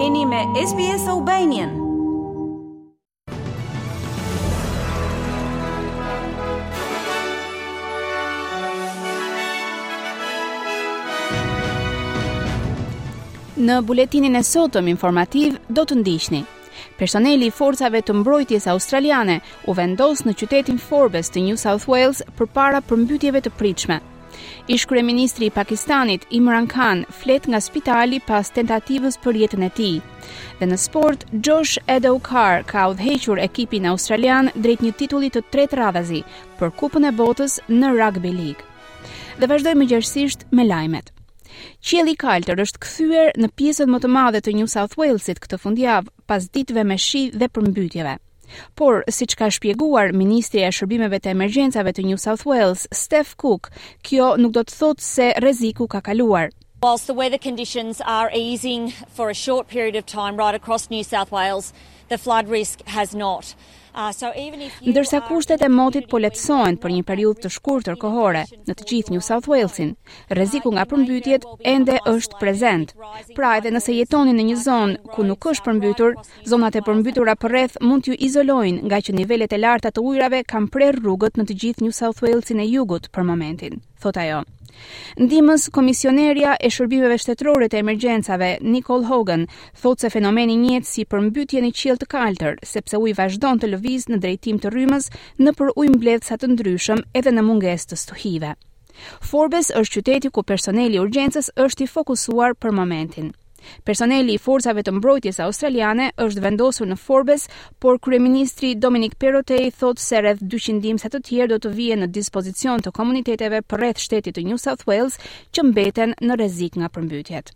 Jeni me SBS Albanian. Në buletinin e sotëm informativ do të ndiqni Personeli i forcave të mbrojtjes australiane u vendos në qytetin Forbes të New South Wales përpara përmbytjeve të pritshme. Ish-kryeministri i Pakistanit, Imran Khan, flet nga spitali pas tentativës për jetën e tij. Dhe në sport, Josh Addo-Carr ka udhëhequr ekipin australian drejt një titulli të tretë radhazi për Kupën e Botës në Rugby League. Dhe vazhdojmë gjerësisht me lajmet. Qielli i kaltër është kthyer në pjesën më të madhe të New South Walesit këtë fundjavë, pas ditëve me shi dhe përmbytjeve. Por, siç ka shpjeguar ministrja e Shërbimeve të Emergjencave të New South Wales, Steph Cooke, kjo nuk do të thotë se rreziku ka kaluar. Whilst the weather conditions are easing for a short period of time right across New South Wales, the flood risk has not. Uh, so even if you Ndërsa kushtet e motit po lehtësohen për një periudhë të shkurtër kohore në të gjithë New South Walesin, rreziku nga përmbytjet ende është prezent. Pra edhe nëse jetoni në një zonë ku nuk është përmbytur, Zonat e përmbytura përreth mund t'ju izolojnë, ngaqë nivelet e larta të ujërave kanë prerë rrugët në të gjithë New South Wales-in e Jugut për momentin, thotë ajo. Ndihmës komisionerja e shërbimeve shtetërore të emergjencave, Nicole Hogan, thotë se fenomeni njihet si përmbytje në qiell të kaltër, sepse uji vazhdon të lëvizë në drejtim të rrymës nëpër ujëmbledhësa të ndryshëm edhe në mungesë të stuhive. Forbes është qyteti ku personeli i urgjencës është i fokusuar për momentin. Personeli i Forcave të Mbrojtjes Australiane është vendosur në Forbes, por kryeministri Dominic Perrottet thotë se rreth dyqind ndihmëse të tjerë do të vihen në dispozicion të komuniteteve përreth shtetit të New South Wales që mbeten në rrezik nga përmbytjet.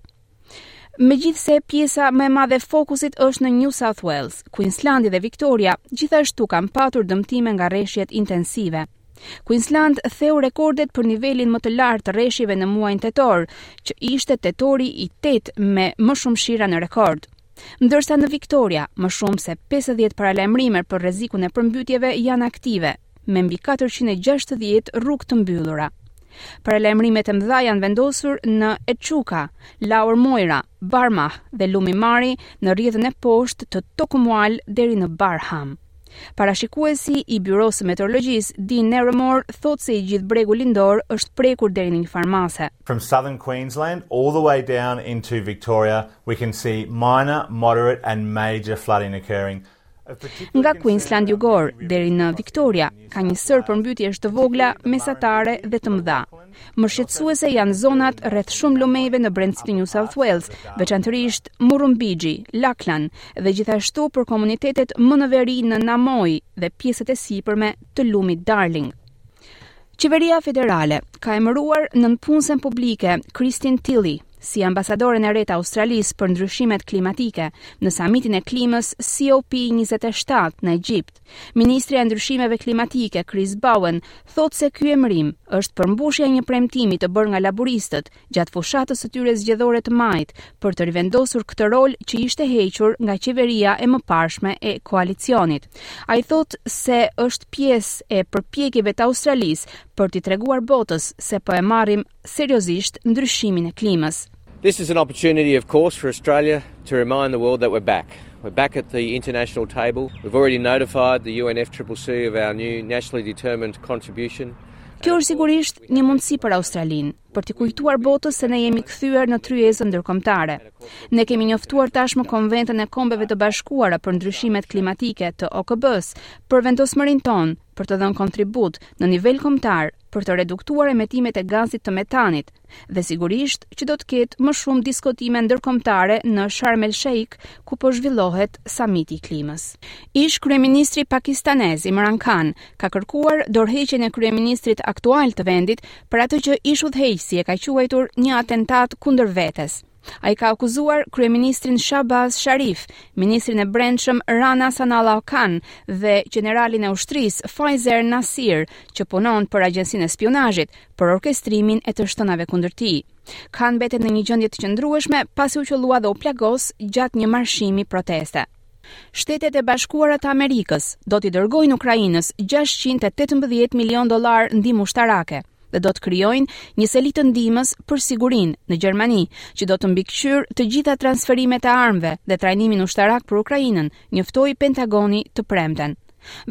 Megjithëse pjesa më e madhe e fokusit është në New South Wales, Queenslandi dhe Victoria, gjithashtu kanë patur dëmtime nga reshjet intensive. Queensland theu rekordet për nivelin më të lartë të reshjeve në muajin tetor, që ishte tetori i tetë me më shumë shira në rekord. Ndërsa në Victoria, më shumë se 50 paralajmërime për rrezikun e përmbytjeve janë aktive, me mbi 460 rrugë të mbyllura. Paralajmërimet e mëdha janë vendosur në Echuca, Lower Moira, Barmah dhe lumi Murray në rrjedhën e poshtë të Tocumwal deri në Barham. Parashikuesi i Byrosë së Meteorologjisë, Dean Narramore, thotë se i gjithë bregu lindor është prekur deri në një farë mase. From southern Queensland all the way down into Victoria, we can see minor, moderate and major flooding occurring. Nga Queensland jugor deri në Victoria, ka një sërë përmbytjesh të vogla, mesatare dhe të mëdha. Më shqetësuese janë zonat rreth shumë lumejve në brendësi të New South Wales, veçantërisht Murrumbidgee, Lachlan dhe gjithashtu për komunitetet më në veri në Namoi dhe pjesët e sipërme të lumit Darling. Qeveria federale ka emëruar nëpunësen publike Kristin Tilley si ambasadoren e re të Australisë për ndryshimet klimatike në samitin e klimës COP27 në Egjipt. Ministri e Ndryshimeve Klimatike, Chris Bowen, thotë se ky emërim është përmbushja e një premtimi të bërë nga laburistët gjatë fushatës së tyre zgjedhore të majit për të rivendosur këtë rol që ishte hequr nga qeveria e mëparshme e koalicionit. Ai thotë se është pjesë e përpjekjeve të Australisë për t'i treguar botës se po e marrim seriozisht ndryshimin e klimës. This is an opportunity of course for Australia to remind the world that we're back. We're back at the international table. We've already notified the UNFCCC of our new nationally determined contribution. Kjo është sigurisht një mundësi për Australinë, për t'i kujtuar botës se ne jemi kthyer në tryezën ndërkombëtare. Ne kemi njoftuar tashmë Konventën e Kombeve të Bashkuara për ndryshimet klimatike të OKB-së për vendosmërinë tonë për të dhënë kontribut në nivel kombëtar për të reduktuar emetimet e gazit të metanit dhe sigurisht që do të ketë më shumë diskutime ndërkombëtare në Sharm el Sheikh, ku po zhvillohet samiti i klimës. Ish kryeministri pakistanez Imran Khan ka kërkuar dorëheqjen e kryeministrit aktual të vendit për atë që ish udhëheqësi e ka quajtur një atentat kundër vetes. Ai ka akuzuar kryeministrin Shahbaz Sharif, ministrin e Brendshëm Rana Sanaullah Khan dhe gjeneralin e ushtrisë Faisal Nasir, që punon për agjencinë e spiunazhit, për orkestrimin e të shtënave kundër tij. Khan mbetet në një gjendje të qëndrueshme pasi u qëllua dhe u plagos gjatë një marshimi proteste. Shtetet e Bashkuara të Amerikës do t'i dërgojnë Ukrainës 618 milionë dollarë ndihmë ushtarake, dhe do të krijojnë një seli të ndihmës për sigurinë në Gjermani, që do të mbikëqyrë të gjitha transferimet e armëve dhe trajnimin ushtarak për Ukrainën, njoftoi Pentagoni të premten.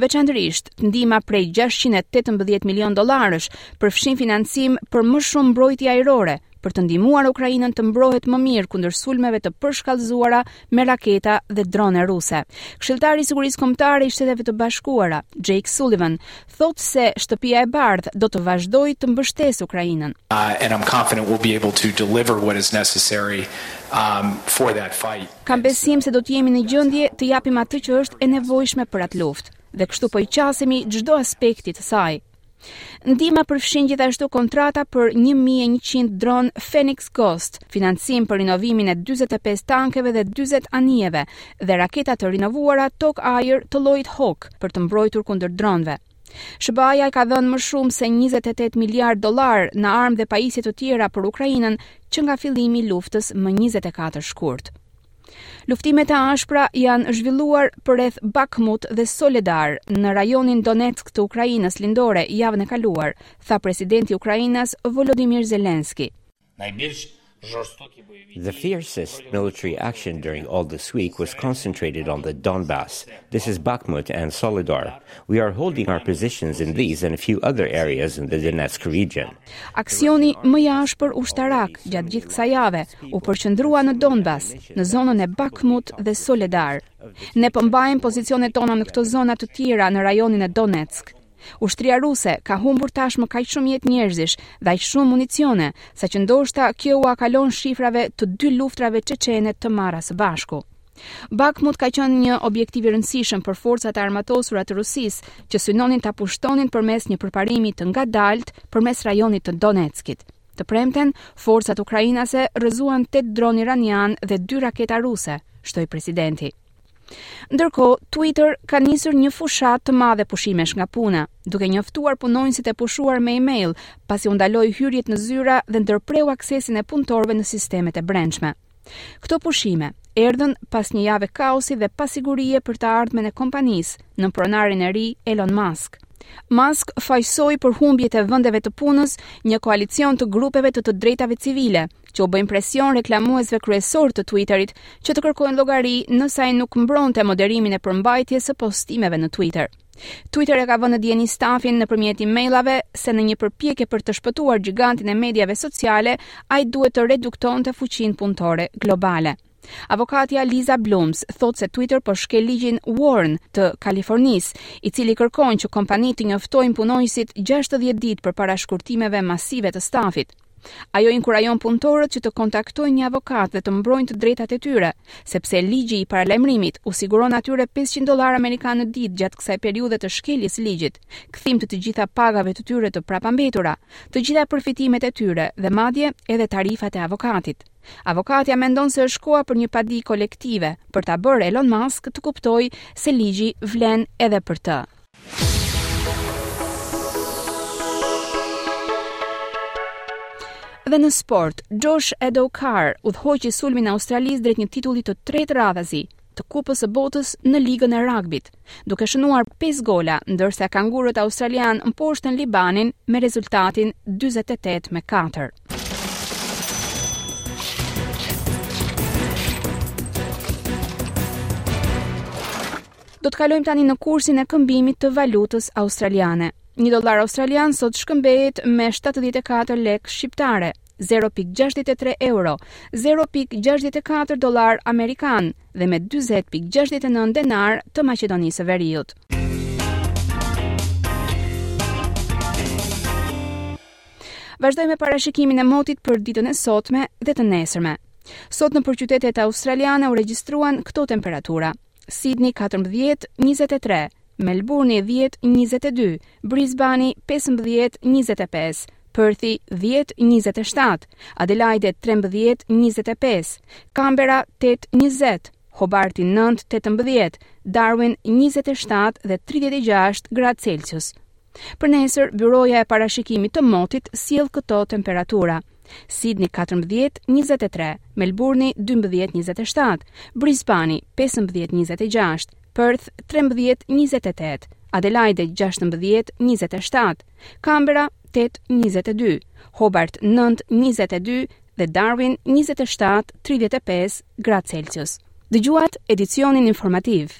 Veçanërisht, ndihma prej 618 milionë dollarësh përfshin financim për më shumë mbrojtje ajrore, për të ndihmuar Ukrainën të mbrohet më mirë kundër sulmeve të përshkallëzuara me raketa dhe drone ruse. Këshilltari i Sigurisë Kombëtare i Shteteve të Bashkuara, Jake Sullivan, thotë se Shtëpia e Bardhë do të vazhdojë të mbështesë Ukrainën. Kam besim se do të jemi në gjendje të japim atë që është e nevojshme për atë luftë, dhe kështu po i qasemi çdo aspekti të saj. Ndihma përfshin gjithashtu kontrata për 1100 dronë Phoenix Ghost, financim për rinovimin e 45 tankeve dhe 40 anijeve dhe raketa të rinovuara tokë-ajër të llojit Hawk për të mbrojtur kundër dronëve. SHBA-ja ka dhënë më shumë se 28 miliardë dollarë në armë dhe pajisje të tjera për Ukrainën që nga fillimi i luftës më 24 shkurt. Luftime të ashpra janë zhvilluar përreth Bakhmut dhe Soledar, në rajonin Donetsk të Ukrainës lindore javën e kaluar, tha presidenti ukrainas Volodymyr Zelensky. The fiercest military action during all this week was concentrated on the Donbas. This is Bakhmut and Soledar. We are holding our positions in these and a few other areas in the Donetsk region. Aksioni më i ashpër ushtarak gjatë gjithë kësaj jave u përqendrua në Donbas, në zonën e Bakhmut dhe Soledar. Ne po mbajmë pozicionet tona në këto zona të tjera në rajonin e Donetsk. Ushtria ruse ka humbur tashmë kaq shumë jetë njerëzish dhe aq shumë municione, saqë ndoshta kjo ua kalon shifrave të dy luftrave çeçene të marra së bashku. Bakhmut ka qenë një objektiv i rëndësishëm për forcat e armatosura të Rusisë, që synonin ta pushtonin përmes një përparimi të ngadaltë përmes rajonit të Donetskit. Të premten, forcat ukrainase rrëzuan 8 dronë iranianë dhe 2 raketa ruse, shtoi presidenti. Ndërkohë, Twitter ka nisur një fushatë të madhe pushimesh nga puna, duke njoftuar punonjësit e pushuar me email, pasi u ndaloi hyrjet në zyra dhe ndërpreu aksesin e punëtorëve në sistemet e brendshme. Këto pushime erdhën pas një jave kaosi dhe pasigurie për të ardhmen e kompanisë nën pronarin e ri Elon Musk. Musk fajsoi për humbjet e vendeve të punës një koalicion të grupeve të të drejtave civile, që u bëjnë presion reklamuesve kryesorë të Twitterit që të kërkojnë llogari nëse ai nuk mbronte moderimin e përmbajtjes së postimeve në Twitter. Twitter e ka vënë në dijeni stafin nëpërmjet emailave se në një përpjekje për të shpëtuar gjigantin e mediave sociale, ai duhet të reduktonte fuqinë punëtore globale. Avokatja Lisa Bloom thotë se Twitter po shkel ligjin WARN të Kalifornisë, i cili kërkon që kompanitë të njoftojnë punonjësit 60 ditë përpara shkurtimeve masive të stafit. Ajo inkurajon punëtorët që të kontaktojnë një avokat dhe të mbrojnë të drejtat e tyre, sepse ligji i paralajmërimit u siguron atyre 500 dollarë amerikanë në ditë gjatë kësaj periudhe të shkeljes së ligjit, kthim të të gjitha pagave të tyre të prapambetura, të gjitha përfitimet e tyre dhe madje edhe tarifat e avokatit. Avokatja mendon se është koha për një padi kolektive për ta bërë Elon Musk të kuptojë se ligji vlen edhe për të. Dhe në sport, Josh Addo-Carr udhëhoqi sulmin e Australisë drejt një titulli të tretë radhazi të Kupës së Botës në Ligën e Ragbit, duke shënuar 5 gola, ndërsa kangurët australian mposhtën Libanin me rezultatin 48 me 4. Do të kalojmë tani në kursin e këmbimit të valutës australiane. Një dollar australian sot shkëmbehet me 74 lek shqiptare, 0.63 euro, 0.64 dollar amerikan dhe me 40.69 denar të Maqedonisë së Veriut. Vazhdojmë me parashikimin e motit për ditën e sotme dhe të nesërme. Sot nëpër qytetet australiane u regjistruan këto temperatura. Sidni katërmbëdhjetë, njëzet e tre, Melburni dhjetë, njëzet e dy, Brizbani pesëmbëdhjetë, njëzet e pesë, Përthi dhjetë, njëzet e shtatë, Adelaide trembëdhjetë, njëzet e pesë, Kanberra tetë, njëzet, Hobarti nëntë, tetëmbëdhjetë, Darwin njëzet e shtatë dhe tridhjetë e gjashtë gradë Celsius. Për nesër, byroja e parashikimit të motit sjell këto temperatura. Sidni katërmbëdhjetë, njëzet e tre, Melburni dymbëdhjetë, njëzet e shtatë, Brizbani pesëmbëdhjetë, njëzet e gjashtë, Përth trembëdhjetë, njëzet e tetë, Adelajde gjashtëmbëdhjetë, njëzet e shtatë, Kanberra tetë, njëzet e dy, Hobart nëntë, njëzet e dy dhe Darwin njëzet e shtatë, tridhjetë e pesë, gradë Celsius. Dëgjuat edicionin informativ.